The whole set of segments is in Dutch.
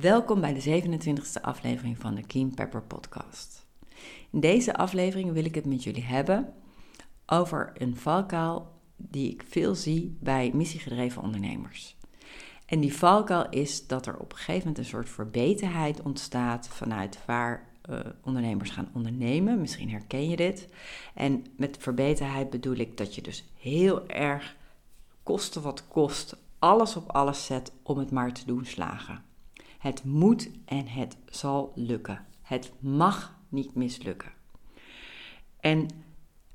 Welkom bij de 27e aflevering van de Keen Pepper Podcast. In deze aflevering wil ik het met jullie hebben over een valkuil die ik veel zie bij missiegedreven ondernemers. En die valkuil is dat er op een gegeven moment een soort verbetenheid ontstaat vanuit waar uh, ondernemers gaan ondernemen. Misschien herken je dit. En met verbetenheid bedoel ik dat je dus heel erg koste wat kost, alles op alles zet om het maar te doen slagen. Het moet en het zal lukken. Het mag niet mislukken. En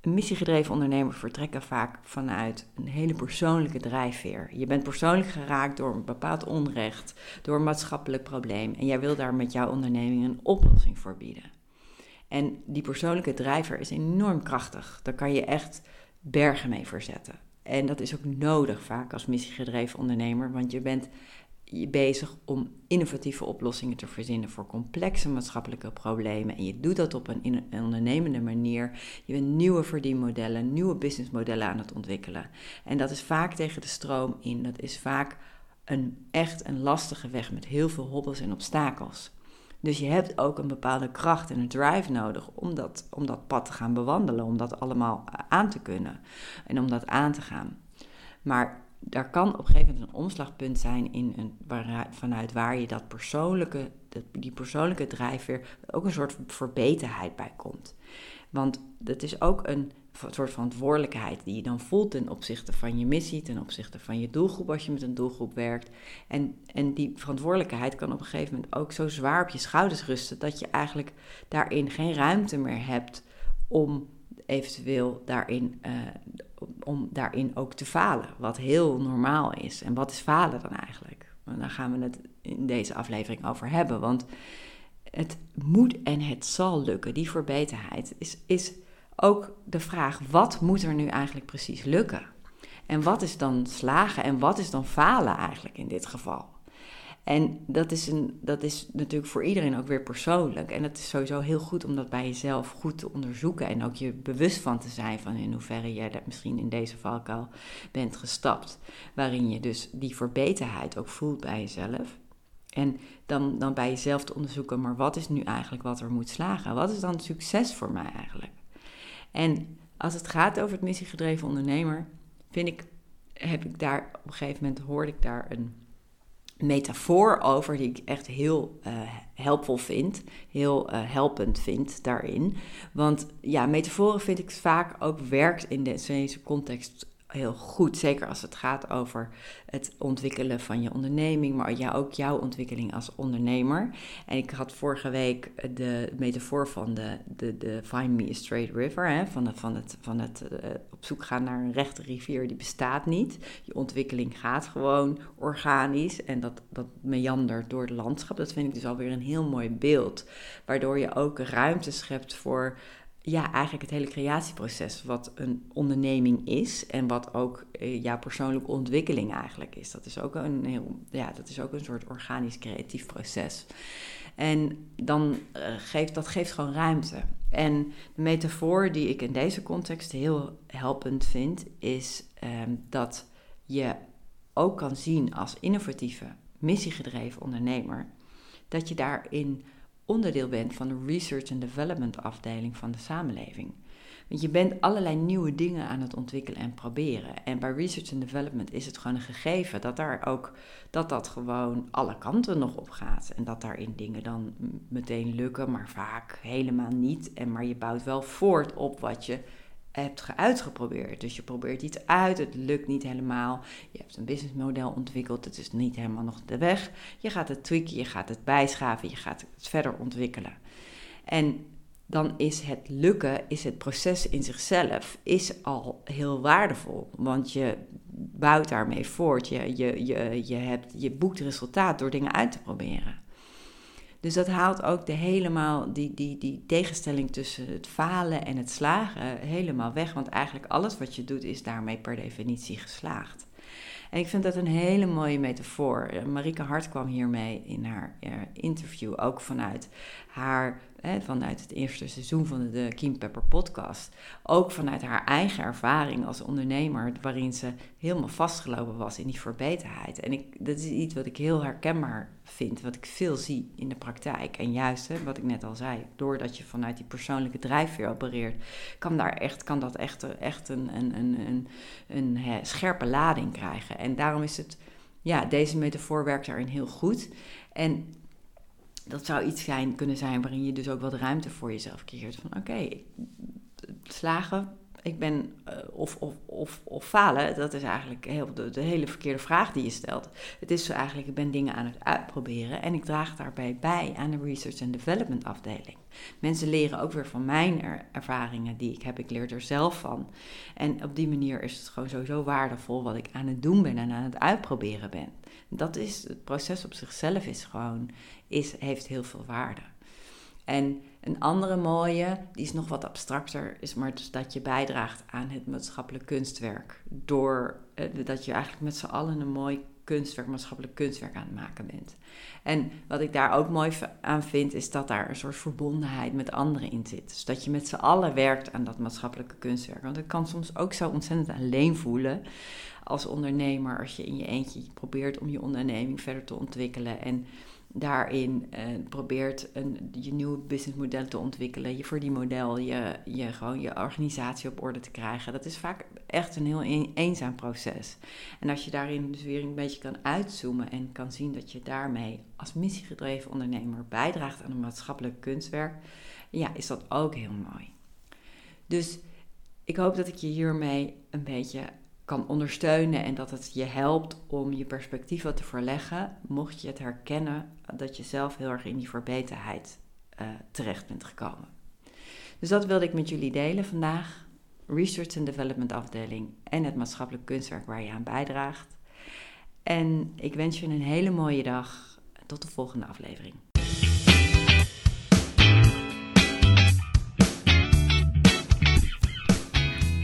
missiegedreven ondernemers vertrekken vaak vanuit een hele persoonlijke drijfveer. Je bent persoonlijk geraakt door een bepaald onrecht, door een maatschappelijk probleem en jij wil daar met jouw onderneming een oplossing voor bieden. En die persoonlijke drijver is enorm krachtig. Daar kan je echt bergen mee verzetten. En dat is ook nodig vaak als missiegedreven ondernemer, want je bent je bezig om innovatieve oplossingen te verzinnen voor complexe maatschappelijke problemen. En je doet dat op een, ondernemende manier. Je bent nieuwe verdienmodellen, nieuwe businessmodellen aan het ontwikkelen. En dat is vaak tegen de stroom in. Dat is vaak een echt een lastige weg met heel veel hobbels en obstakels. Dus je hebt ook een bepaalde kracht en een drive nodig om dat, om dat pad te gaan bewandelen, om dat allemaal aan te kunnen en om dat aan te gaan. Maar daar kan op een gegeven moment een omslagpunt zijn in een, vanuit waar je dat persoonlijke, die persoonlijke drijfveer, ook een soort verbetenheid bij komt. Want dat is ook een soort verantwoordelijkheid die je dan voelt ten opzichte van je missie, ten opzichte van je doelgroep als je met een doelgroep werkt. En, en die verantwoordelijkheid kan op een gegeven moment ook zo zwaar op je schouders rusten dat je eigenlijk daarin geen ruimte meer hebt om eventueel daarin, uh, om daarin ook te falen. Wat heel normaal is. En wat is falen dan eigenlijk? En daar gaan we het in deze aflevering over hebben. Want het moet en het zal lukken. Die verbeterheid is, is ook de vraag: wat moet er nu eigenlijk precies lukken? En wat is dan slagen en wat is dan falen eigenlijk in dit geval? En dat is, een, dat is natuurlijk voor iedereen ook weer persoonlijk. En het is sowieso heel goed om dat bij jezelf goed te onderzoeken. En ook je bewust van te zijn van in hoeverre jij dat misschien in deze valkuil bent gestapt. Waarin je dus die verbeterheid ook voelt bij jezelf. En dan, dan bij jezelf te onderzoeken, maar wat is nu eigenlijk wat er moet slagen? Wat is dan succes voor mij eigenlijk? En als het gaat over het missiegedreven ondernemer, vind ik, heb ik daar op een gegeven moment hoorde ik daar een metafoor over die ik echt heel uh, helpvol vind, heel uh, helpend vind daarin. Want ja, metaforen vind ik vaak ook werkt in deze context heel goed. Zeker als het gaat over het ontwikkelen van je onderneming, maar ja, ook jouw ontwikkeling als ondernemer. En ik had vorige week de metafoor van de, de, de Find Me a Straight River, hè, van, het, van het, van het uh, op zoek gaan naar een rechte rivier, die bestaat niet. Je ontwikkeling gaat gewoon organisch en dat, dat meandert door het landschap. Dat vind ik dus alweer een heel mooi beeld, waardoor je ook ruimte schept voor ja, eigenlijk het hele creatieproces, wat een onderneming is en wat ook uh, jouw persoonlijke ontwikkeling eigenlijk is. Dat is ook een, heel, ja, dat is ook een soort organisch creatief proces. En dan uh, geeft dat geeft gewoon ruimte. En de metafoor die ik in deze context heel helpend vind, is um, dat je ook kan zien als innovatieve, missiegedreven ondernemer, dat je daarin onderdeel bent van de research and development afdeling van de samenleving. Want je bent allerlei nieuwe dingen aan het ontwikkelen en proberen. En bij research and development is het gewoon een gegeven dat daar ook dat dat gewoon alle kanten nog op gaat. En dat daarin dingen dan meteen lukken, maar vaak helemaal niet. En maar je bouwt wel voort op wat je hebt uitgeprobeerd. Dus je probeert iets uit, het lukt niet helemaal. Je hebt een businessmodel ontwikkeld, het is niet helemaal nog de weg. Je gaat het tweaken, je gaat het bijschaven, je gaat het verder ontwikkelen. En dan is het lukken, is het proces in zichzelf, is al heel waardevol. Want je bouwt daarmee voort. Je, je, je, je, hebt, je boekt resultaat door dingen uit te proberen. Dus dat haalt ook de helemaal die, die, die tegenstelling tussen het falen en het slagen helemaal weg. Want eigenlijk alles wat je doet is daarmee per definitie geslaagd. En ik vind dat een hele mooie metafoor. Marike Hart kwam hiermee in haar eh, interview ook vanuit haar vanuit het eerste seizoen van de Kim Pepper podcast. Ook vanuit haar eigen ervaring als ondernemer, waarin ze helemaal vastgelopen was in die verbeterheid. En ik, dat is iets wat ik heel herkenbaar vind, wat ik veel zie in de praktijk. En juist, hè, wat ik net al zei, doordat je vanuit die persoonlijke drijfveer opereert, kan, daar echt, kan dat echt, echt een, een, een, een, een, een scherpe lading krijgen. En daarom is het, ja, deze metafoor werkt daarin heel goed. En dat zou iets zijn, kunnen zijn waarin je dus ook wat ruimte voor jezelf creëert. Van oké, slagen, ik ben, uh, of, of, of, of falen, dat is eigenlijk heel, de, de, hele verkeerde vraag die je stelt. Het is zo eigenlijk, ik ben dingen aan het uitproberen en ik draag daarbij bij aan de research and development afdeling. Mensen leren ook weer van mijn ervaringen die ik heb, ik leer er zelf van. En op die manier is het gewoon sowieso waardevol wat ik aan het doen ben en aan het uitproberen ben. Dat is, het proces op zichzelf is gewoon, is, heeft heel veel waarde. En een andere mooie, die is nog wat abstracter, is maar dus dat je bijdraagt aan het maatschappelijk kunstwerk. Door eh, dat je eigenlijk met z'n allen een mooi kunstwerk, maatschappelijk kunstwerk aan het maken bent. En wat ik daar ook mooi aan vind, is dat daar een soort verbondenheid met anderen in zit. Dus dat je met z'n allen werkt aan dat maatschappelijke kunstwerk. Want het kan soms ook zo ontzettend alleen voelen als ondernemer, als je in je eentje probeert om je onderneming verder te ontwikkelen. En daarin uh, probeert een, je nieuwe businessmodel te ontwikkelen, je voor die model je, je gewoon je organisatie op orde te krijgen. Dat is vaak echt een heel eenzaam proces. En als je daarin dus weer een beetje kan uitzoomen en kan zien dat je daarmee als missiegedreven ondernemer bijdraagt aan een maatschappelijk kunstwerk, ja, is dat ook heel mooi. Dus ik hoop dat ik je hiermee een beetje kan ondersteunen en dat het je helpt om je perspectief wat te verleggen, mocht je het herkennen dat je zelf heel erg in die verbeterheid uh, terecht bent gekomen. Dus dat wilde ik met jullie delen vandaag. Research and Development afdeling en het maatschappelijk kunstwerk waar je aan bijdraagt. En ik wens je een hele mooie dag. Tot de volgende aflevering.